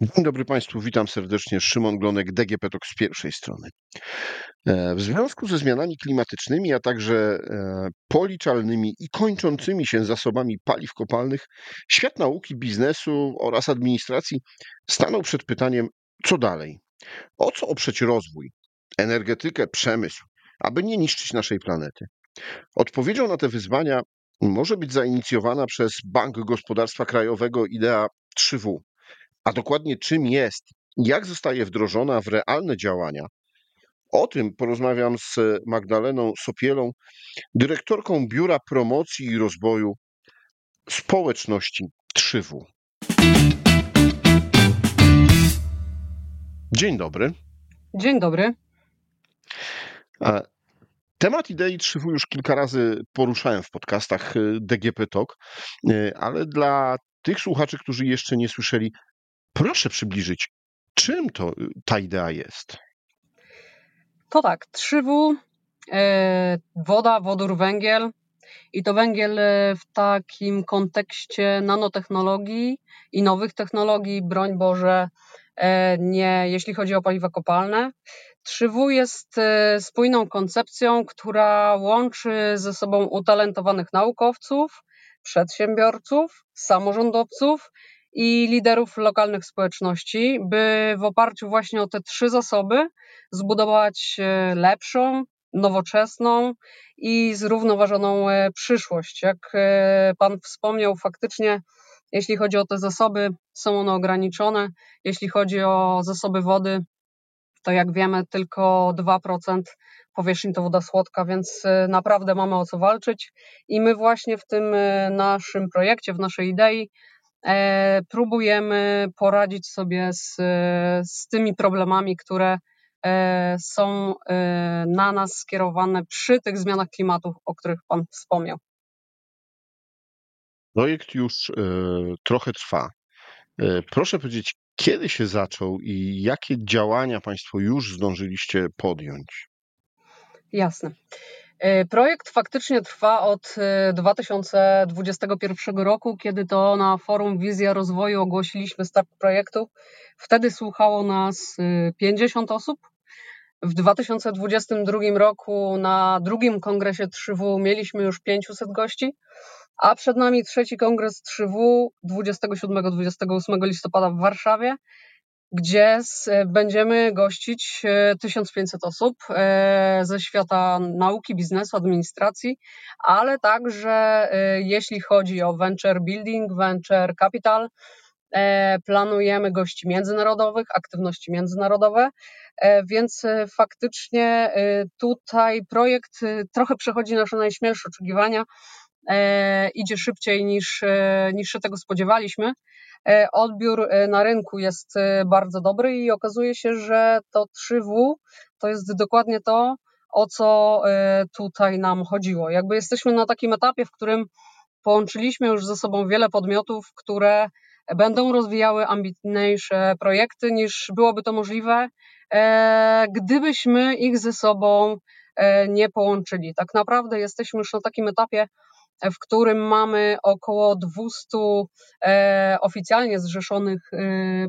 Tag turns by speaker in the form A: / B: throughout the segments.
A: Dzień dobry Państwu, witam serdecznie. Szymon Glonek, DGP TOK z pierwszej strony. E, w związku ze zmianami klimatycznymi, a także e, policzalnymi i kończącymi się zasobami paliw kopalnych, świat nauki, biznesu oraz administracji stanął przed pytaniem, co dalej? O co oprzeć rozwój, energetykę, przemysł, aby nie niszczyć naszej planety? Odpowiedzią na te wyzwania może być zainicjowana przez Bank Gospodarstwa Krajowego idea 3W a dokładnie czym jest jak zostaje wdrożona w realne działania. O tym porozmawiam z Magdaleną Sopielą, dyrektorką Biura Promocji i Rozwoju Społeczności 3W. Dzień dobry.
B: Dzień dobry.
A: Temat idei 3W już kilka razy poruszałem w podcastach DGP Talk, ale dla tych słuchaczy, którzy jeszcze nie słyszeli, Proszę przybliżyć, czym to ta idea jest?
B: To tak, 3W, e, woda, wodór, węgiel. I to węgiel e, w takim kontekście nanotechnologii i nowych technologii, broń Boże, e, nie jeśli chodzi o paliwa kopalne. 3W jest spójną koncepcją, która łączy ze sobą utalentowanych naukowców, przedsiębiorców, samorządowców i liderów lokalnych społeczności, by w oparciu właśnie o te trzy zasoby zbudować e, lepszą, nowoczesną i zrównoważoną e, przyszłość. Jak e, Pan wspomniał, faktycznie, jeśli chodzi o te zasoby, są one ograniczone. Jeśli chodzi o zasoby wody, to jak wiemy, tylko 2% powierzchni to woda słodka, więc naprawdę mamy o co walczyć. I my właśnie w tym naszym projekcie, w naszej idei, próbujemy poradzić sobie z, z tymi problemami, które e, są e, na nas skierowane przy tych zmianach klimatu, o których Pan wspomniał.
A: Projekt już trochę trwa. Proszę powiedzieć, kiedy się zaczął i jakie działania Państwo już zdążyliście podjąć?
B: Jasne. E, projekt faktycznie trwa od 2021 e, roku, kiedy to na forum Wizja Rozwoju ogłosiliśmy start projektu. Wtedy słuchało nas 50 e, osób. W 2022 roku na drugim kongresie 3W mieliśmy już 500 gości, a przed nami trzeci kongres 3W 27-28 listopada w Warszawie gdzie będziemy gościć 1500 e, osób e, ze świata nauki, biznesu, administracji, ale także e, jeśli chodzi o venture building, venture capital, planujemy gości międzynarodowych, aktywności międzynarodowe, więc faktycznie tutaj projekt trochę przechodzi nasze najśmielsze oczekiwania, idzie szybciej niż, niż się tego spodziewaliśmy. E, odbiór e, na rynku jest e, bardzo dobry i okazuje się, że to 3W to jest dokładnie to, o co tutaj nam chodziło. Jakby jesteśmy na takim etapie, w którym połączyliśmy już ze sobą wiele podmiotów, które będą rozwijały ambitniejsze projekty niż byłoby to możliwe, gdybyśmy ich ze sobą nie połączyli. Tak naprawdę jesteśmy już na takim etapie, w którym mamy około 200 e, oficjalnie zrzeszonych e,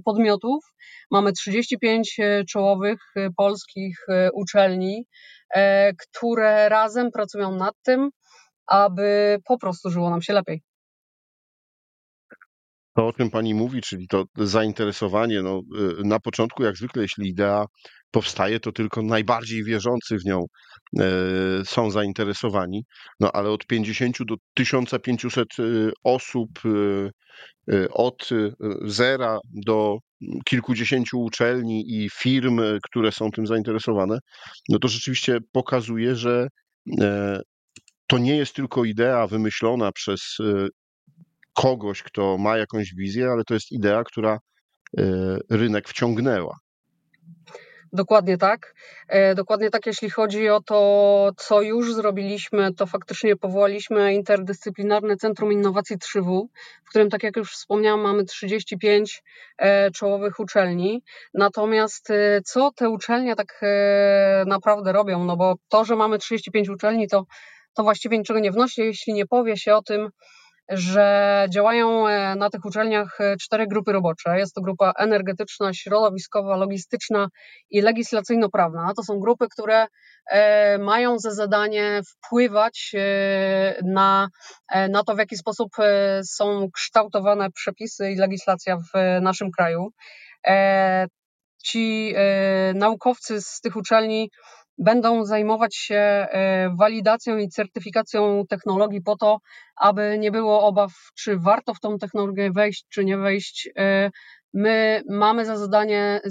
B: podmiotów. Mamy 35 e, czołowych polskich uczelni, które razem pracują nad tym, aby po prostu żyło nam się lepiej.
A: To, o czym pani mówi, czyli to zainteresowanie, no, na początku, jak zwykle, jeśli idea powstaje, to tylko najbardziej wierzący w nią e, są zainteresowani, no ale od 50 do 1500 e, osób, e, od zera do kilkudziesięciu uczelni i firm, które są tym zainteresowane, no to rzeczywiście pokazuje, że to nie jest tylko idea wymyślona przez kogoś, kto ma jakąś wizję, ale to jest idea, która rynek wciągnęła.
B: Dokładnie tak. E, dokładnie tak, jeśli chodzi o to, co już zrobiliśmy, to faktycznie powołaliśmy interdyscyplinarne Centrum Innowacji 3W, w którym, tak jak już wspomniałam, mamy 35 e, czołowych uczelni. Natomiast e, co te uczelnie tak naprawdę robią? No bo to, że mamy 35 uczelni, to, to właściwie niczego nie wnosi, jeśli nie powie się o tym, że działają e, na tych uczelniach e, cztery grupy robocze. Jest to grupa energetyczna, środowiskowa, logistyczna i legislacyjno-prawna. To są grupy, które e, mają za zadanie wpływać na, na to, w jaki sposób są kształtowane przepisy i legislacja w naszym kraju. Ci naukowcy z tych uczelni będą zajmować się e, walidacją i certyfikacją technologii po to, aby nie było obaw, czy warto w tą technologię wejść, czy nie wejść. E, my mamy za zadanie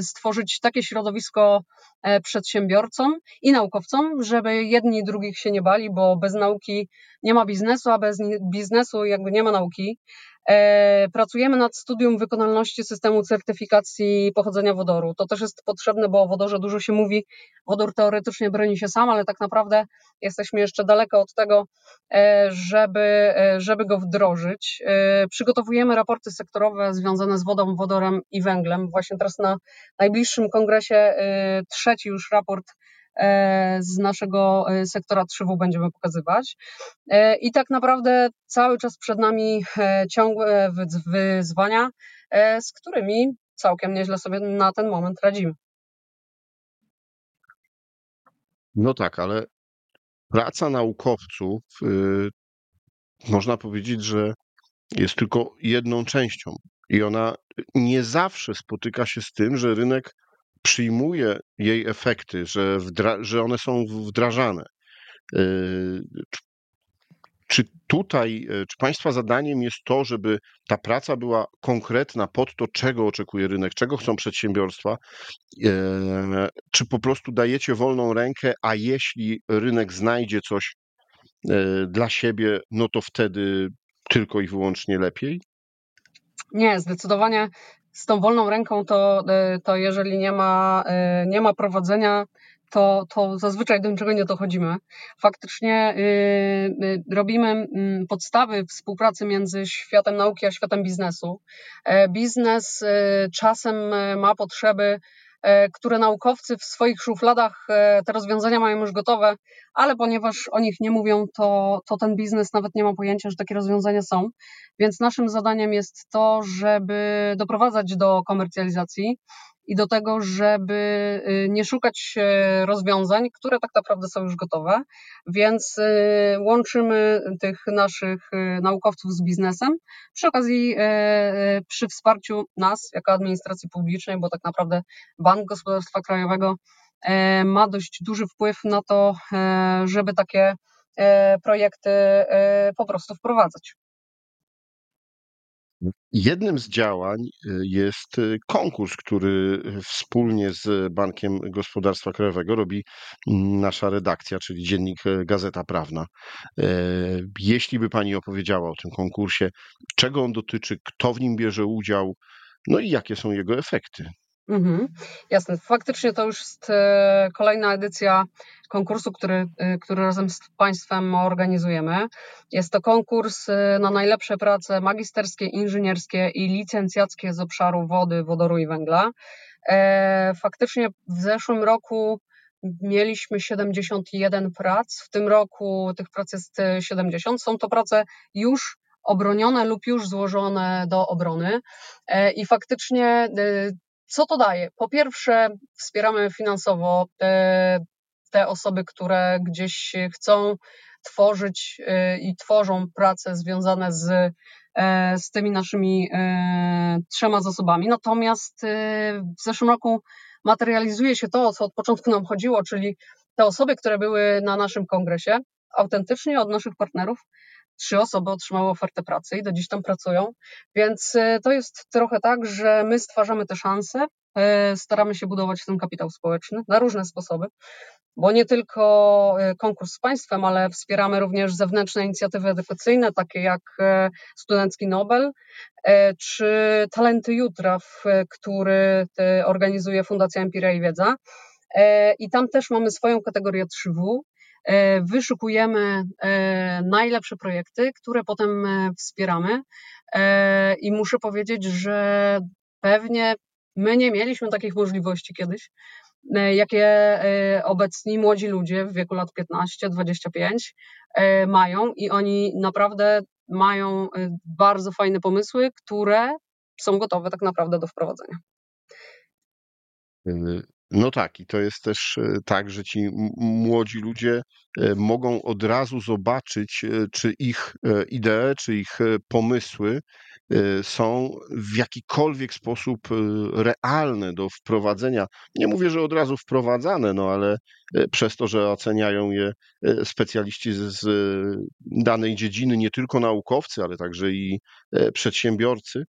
B: stworzyć takie środowisko e, przedsiębiorcom i naukowcom, żeby jedni drugich się nie bali, bo bez nauki nie ma biznesu, a bez biznesu jakby nie ma nauki. E, pracujemy nad studium wykonalności systemu certyfikacji pochodzenia wodoru. To też jest potrzebne, bo o wodorze dużo się mówi. Wodór teoretycznie broni się sam, ale tak naprawdę jesteśmy jeszcze daleko od tego, e, żeby, e, żeby go wdrożyć. Przygotowujemy raporty sektorowe związane z wodą, wodorem i węglem. Właśnie teraz na najbliższym kongresie trzeci już raport z naszego e, sektora 3W będziemy pokazywać. E, I tak naprawdę cały czas przed nami ciągłe wyzwania, z którymi całkiem nieźle sobie na ten moment radzimy.
A: No tak, ale praca naukowców, y, można powiedzieć, że jest tylko jedną częścią. I ona nie zawsze spotyka się z tym, że rynek przyjmuje jej efekty, że, że one są wdrażane. Y, czy tutaj, y, czy Państwa zadaniem jest to, żeby ta praca była konkretna pod to, czego oczekuje rynek, czego chcą przedsiębiorstwa? Y, czy po prostu dajecie wolną rękę, a jeśli rynek znajdzie coś dla siebie, no to wtedy tylko i wyłącznie lepiej?
B: Nie, zdecydowanie z tą wolną ręką to, e, to jeżeli nie ma, e, nie ma prowadzenia, to, to zazwyczaj do niczego nie dochodzimy. Faktycznie yy, robimy mm, podstawy współpracy między światem nauki a światem biznesu. Biznes czasem ma potrzeby E, które naukowcy w swoich szufladach e, te rozwiązania mają już gotowe, ale ponieważ o nich nie mówią, to, to ten biznes nawet nie ma pojęcia, że takie rozwiązania są. Więc naszym zadaniem jest to, żeby doprowadzać do komercjalizacji i do tego, żeby y, nie szukać rozwiązań, które tak naprawdę są już gotowe. Więc y, łączymy tych naszych y, naukowców z biznesem. Przy okazji, przy wsparciu nas, jako administracji publicznej, bo tak naprawdę Bank Gospodarstwa Krajowego ma dość duży wpływ na to, żeby takie projekty po prostu wprowadzać.
A: Jednym z działań y, jest y, konkurs, który wspólnie z Bankiem Gospodarstwa Krajowego robi mm, nasza redakcja, czyli dziennik Gazeta Prawna. E, jeśli by Pani opowiedziała o tym konkursie, czego on dotyczy, kto w nim bierze udział, no i jakie są jego efekty.
B: Mhm, jasne. Faktycznie to już jest e, kolejna edycja konkursu, który, e, który razem z Państwem organizujemy. Jest to konkurs e, na najlepsze prace magisterskie, inżynierskie i licencjackie z obszaru wody, wodoru i węgla. Faktycznie w zeszłym roku mieliśmy 71 prac, w tym roku tych prac jest 70. Są to prace już obronione lub już złożone do obrony. I faktycznie co to daje? Po pierwsze, wspieramy finansowo te, te osoby, które gdzieś chcą tworzyć y, i tworzą prace związane z, e, z tymi naszymi e, trzema zasobami. Natomiast w zeszłym roku materializuje się to, o co od początku nam chodziło, czyli te osoby, które były na naszym kongresie, autentycznie od naszych partnerów trzy osoby otrzymały ofertę pracy i do dziś tam pracują. Więc y, to jest trochę tak, że my stwarzamy te szanse, y, staramy się budować ten kapitał społeczny na różne sposoby, bo nie tylko y, konkurs z państwem, ale wspieramy również zewnętrzne inicjatywy edukacyjne, takie jak Studencki Nobel czy Talenty Jutra, który organizuje Fundacja Empiria i Wiedza. I tam też mamy swoją kategorię 3W, E, wyszukujemy e, najlepsze projekty, które potem e, wspieramy. I muszę powiedzieć, że pewnie my nie mieliśmy takich możliwości kiedyś, jakie obecni młodzi ludzie w wieku lat 15-25 mają i oni naprawdę mają bardzo fajne pomysły, które są gotowe tak naprawdę do wprowadzenia.
A: No tak, i to jest też e, tak, że ci młodzi ludzie e, mogą od razu zobaczyć, e, czy ich idee, czy ich pomysły są w jakikolwiek sposób realne do wprowadzenia. Nie mówię, że od razu wprowadzane, no ale przez to, że oceniają je specjaliści z danej dziedziny, nie tylko naukowcy, ale także i przedsiębiorcy,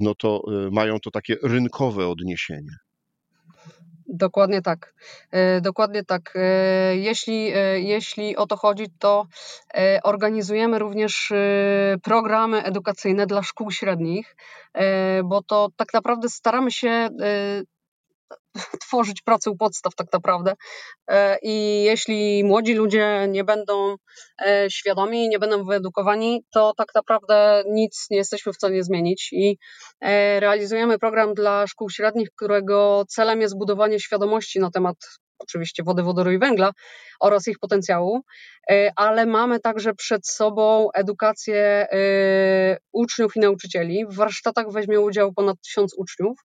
A: no to mają to takie rynkowe odniesienie.
B: Dokładnie tak. E, dokładnie tak. E, jeśli, e, jeśli o to chodzi, to organizujemy również programy edukacyjne dla szkół średnich, bo to tak naprawdę staramy się tworzyć pracę u podstaw tak naprawdę. E, I jeśli młodzi ludzie nie będą e, świadomi, nie będą wyedukowani, to tak naprawdę nic nie jesteśmy w stanie zmienić. I e, realizujemy program dla szkół średnich, którego celem jest budowanie świadomości na temat oczywiście wody, wodoru i węgla oraz ich potencjału, ale mamy także przed sobą edukację uczniów i nauczycieli. W warsztatach weźmie udział ponad tysiąc uczniów.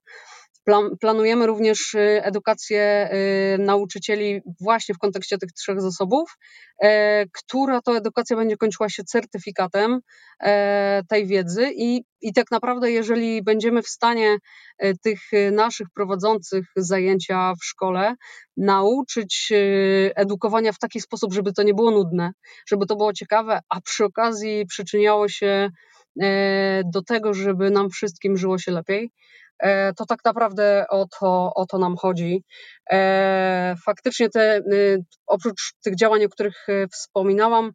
B: Planujemy również y, edukację y, nauczycieli właśnie w kontekście tych trzech zasobów, e, która to edukacja będzie kończyła się certyfikatem e, tej wiedzy i, i tak naprawdę, jeżeli będziemy w stanie e, tych naszych prowadzących zajęcia w szkole nauczyć edukowania w taki sposób, żeby to nie było nudne, żeby to było ciekawe, a przy okazji przyczyniało się do tego, żeby nam wszystkim żyło się lepiej, to tak naprawdę o to, o to nam chodzi. E, faktycznie te, y, oprócz tych działań, o których y, wspominałam,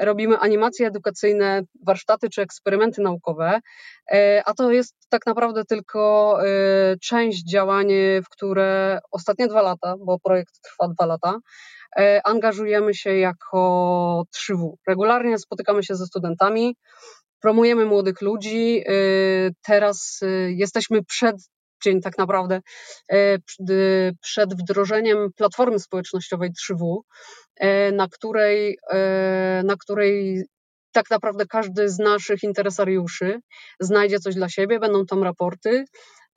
B: robimy animacje edukacyjne, warsztaty czy eksperymenty naukowe, e, a to jest tak naprawdę tylko y, część działań, w które ostatnie dwa lata, bo projekt trwa dwa lata, angażujemy się jako 3W. Regularnie spotykamy się ze studentami, promujemy młodych ludzi. Y, teraz y, jesteśmy przed dzień tak naprawdę y, przed wdrożeniem platformy społecznościowej 3W, na której, na której tak naprawdę każdy z naszych interesariuszy znajdzie coś dla siebie, będą tam raporty,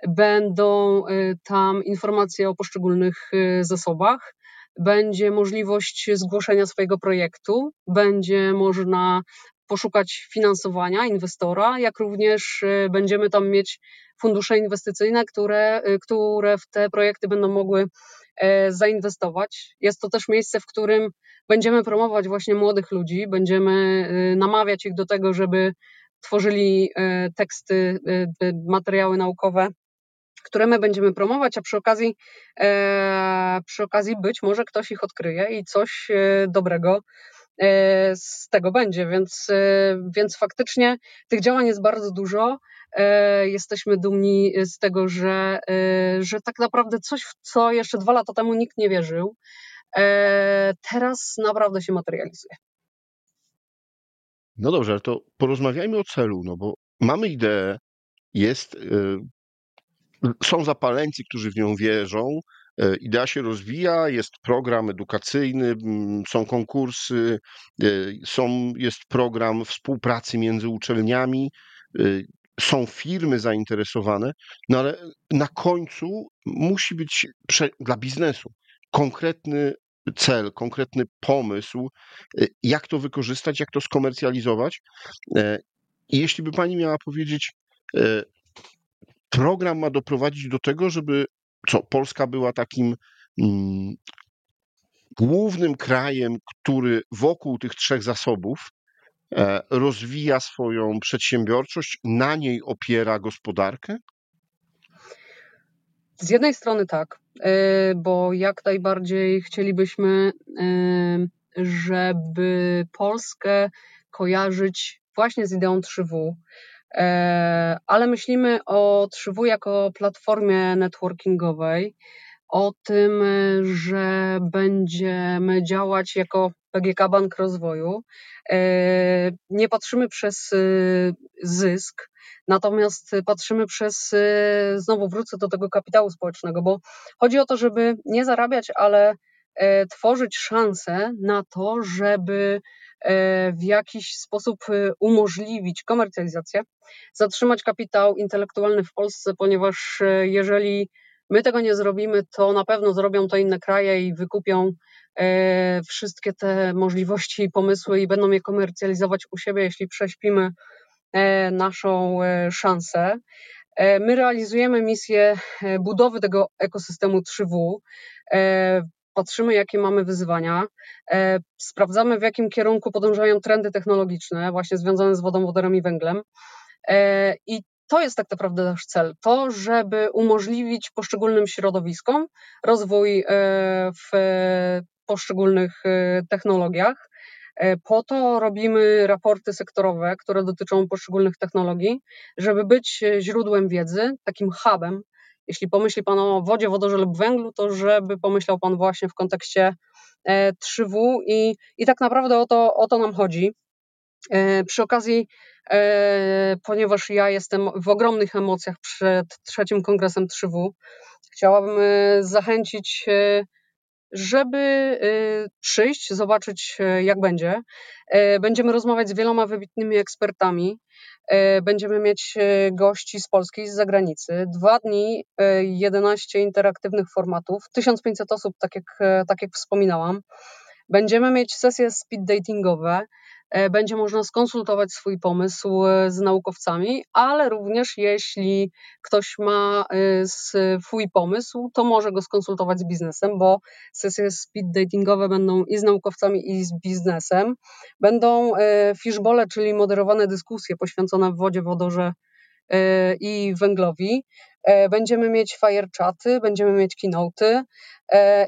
B: będą tam informacje o poszczególnych zasobach, będzie możliwość zgłoszenia swojego projektu, będzie można poszukać finansowania inwestora, jak również y, będziemy tam mieć fundusze inwestycyjne, które, y, które w te projekty będą mogły e, zainwestować. Jest to też miejsce, w którym będziemy promować właśnie młodych ludzi, będziemy y, namawiać ich do tego, żeby tworzyli e, teksty, materiały naukowe, które my będziemy promować, a przy okazji, e, przy okazji być może ktoś ich odkryje i coś dobrego E, z tego będzie, więc, e, więc faktycznie tych działań jest bardzo dużo. E, jesteśmy dumni z tego, że, że tak naprawdę coś, w co jeszcze dwa lata temu nikt nie wierzył, teraz naprawdę się materializuje.
A: No dobrze, ale to porozmawiajmy o celu, no bo mamy ideę, jest, są zapaleńcy, którzy w nią wierzą, E, idea się rozwija, jest program edukacyjny, są konkursy, e, są, jest program współpracy między uczelniami, e, są firmy zainteresowane, no ale na końcu musi być dla biznesu konkretny cel, konkretny pomysł, jak to wykorzystać, jak to skomercjalizować. I jeśli by pani miała powiedzieć, program ma doprowadzić do tego, żeby co Polska była takim mm, głównym krajem, który wokół tych trzech zasobów e, rozwija swoją przedsiębiorczość, na niej opiera gospodarkę?
B: Z jednej strony tak, e, bo jak najbardziej chcielibyśmy, e, żeby Polskę kojarzyć właśnie z ideą 3W, E, ale myślimy o 3W jako platformie networkingowej, o tym, że będziemy działać jako PGK Bank Rozwoju. E, nie patrzymy przez y, zysk, natomiast patrzymy przez, znowu wrócę do tego kapitału społecznego, bo chodzi o to, żeby nie zarabiać, ale tworzyć szanse na to, żeby w jakiś sposób umożliwić komercjalizację, zatrzymać kapitał intelektualny w Polsce, ponieważ jeżeli my tego nie zrobimy, to na pewno zrobią to inne kraje i wykupią E, wszystkie te możliwości i pomysły i będą je komercjalizować u siebie, jeśli prześpimy e, naszą e, szansę. My realizujemy misję budowy tego ekosystemu 3W. Patrzymy, jakie mamy wyzwania, sprawdzamy, w jakim kierunku podążają trendy technologiczne, właśnie związane z wodą, wodorem i węglem. I to jest tak naprawdę nasz cel, to, żeby umożliwić poszczególnym środowiskom rozwój w poszczególnych technologiach. E, po to robimy raporty sektorowe, które dotyczą poszczególnych technologii, żeby być e, źródłem wiedzy, takim hubem. Jeśli pomyśli Pan o wodzie, wodorze lub węglu, to żeby pomyślał Pan właśnie w kontekście 3W e, i, i tak naprawdę o to, o to nam chodzi. Przy okazji, ponieważ ja jestem w ogromnych emocjach przed trzecim kongresem 3W, chciałabym zachęcić żeby y, przyjść, zobaczyć y, jak będzie. E, będziemy rozmawiać z wieloma wybitnymi ekspertami. E, będziemy mieć gości z Polski i z zagranicy. Dwa dni, 11 interaktywnych formatów, 1500 osób, tak jak, tak jak wspominałam. Będziemy mieć sesje speed datingowe. E, będzie można skonsultować swój pomysł e, z naukowcami, ale również jeśli ktoś ma e, swój pomysł, to może go skonsultować z biznesem, bo sesje speed datingowe będą i z naukowcami, i z biznesem. Będą fishbole, czyli moderowane dyskusje poświęcone wodzie, wodorze i węglowi. Będziemy mieć fire chaty, będziemy mieć keynoty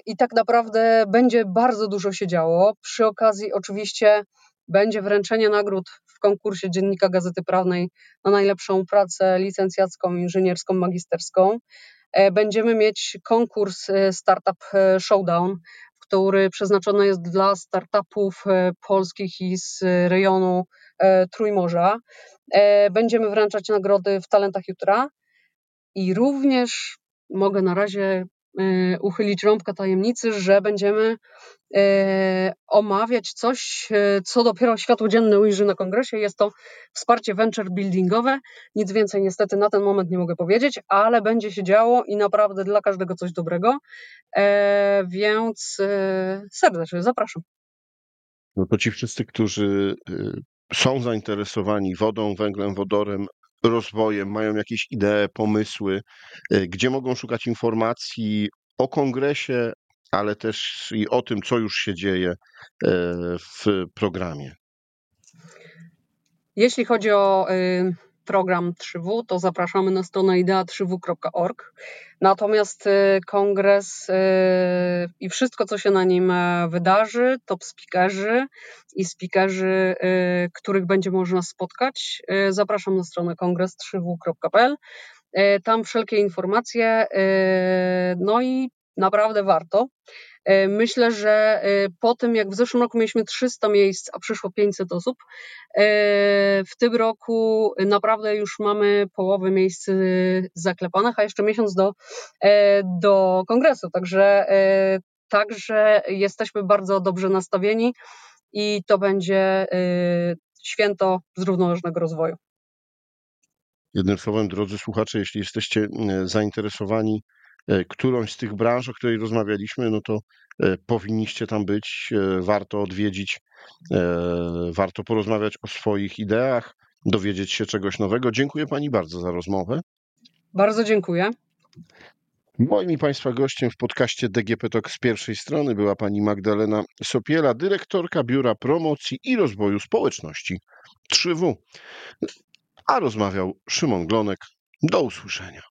B: i tak naprawdę będzie bardzo dużo się działo. Przy okazji oczywiście będzie wręczenie nagród w konkursie Dziennika Gazety Prawnej na najlepszą pracę licencjacką, inżynierską, magisterską. E, będziemy mieć konkurs e, Startup e, Showdown, który przeznaczony jest dla startupów polskich i z rejonu Trójmorza. Będziemy wręczać nagrody w Talentach Jutra i również mogę na razie uchylić rąbka tajemnicy, że będziemy E, omawiać coś, e, co dopiero światło dzienne ujrzy na kongresie. Jest to wsparcie venture buildingowe. Nic więcej niestety na ten moment nie mogę powiedzieć, ale będzie się działo i naprawdę dla każdego coś dobrego. E, więc serdecznie zapraszam.
A: No to ci wszyscy, którzy są zainteresowani wodą, węglem, wodorem, rozwojem, mają jakieś idee, pomysły, gdzie mogą szukać informacji o kongresie, ale też i o tym, co już się dzieje e, w programie.
B: Jeśli chodzi o y, program 3W, to zapraszamy na stronę idea3w.org. Natomiast y, kongres y, i wszystko, co się na nim e, wydarzy, top speakerzy i speakerzy, których będzie można spotkać, zapraszam na stronę kongres3w.pl. Tam wszelkie informacje, no i naprawdę warto. E, myślę, że e, po tym, jak w zeszłym roku mieliśmy 300 miejsc, a przyszło 500 osób, e, w tym roku naprawdę już mamy połowę miejsc zaklepanych, a jeszcze miesiąc do, do kongresu. Także, także jesteśmy bardzo dobrze nastawieni i to będzie święto zrównoważonego rozwoju.
A: Jednym słowem, drodzy słuchacze, jeśli jesteście zainteresowani którąś z tych branż, o której rozmawialiśmy, no to e, powinniście tam być, e, warto odwiedzić, warto porozmawiać o swoich ideach, dowiedzieć się czegoś nowego. Dziękuję Pani bardzo za rozmowę.
B: Bardzo dziękuję.
A: Moim i Państwa gościem w podcaście DGP Talk z pierwszej strony była Pani Magdalena Sopiela, dyrektorka Biura Promocji i Rozwoju Społeczności 3W. A rozmawiał Szymon Glonek. Do usłyszenia.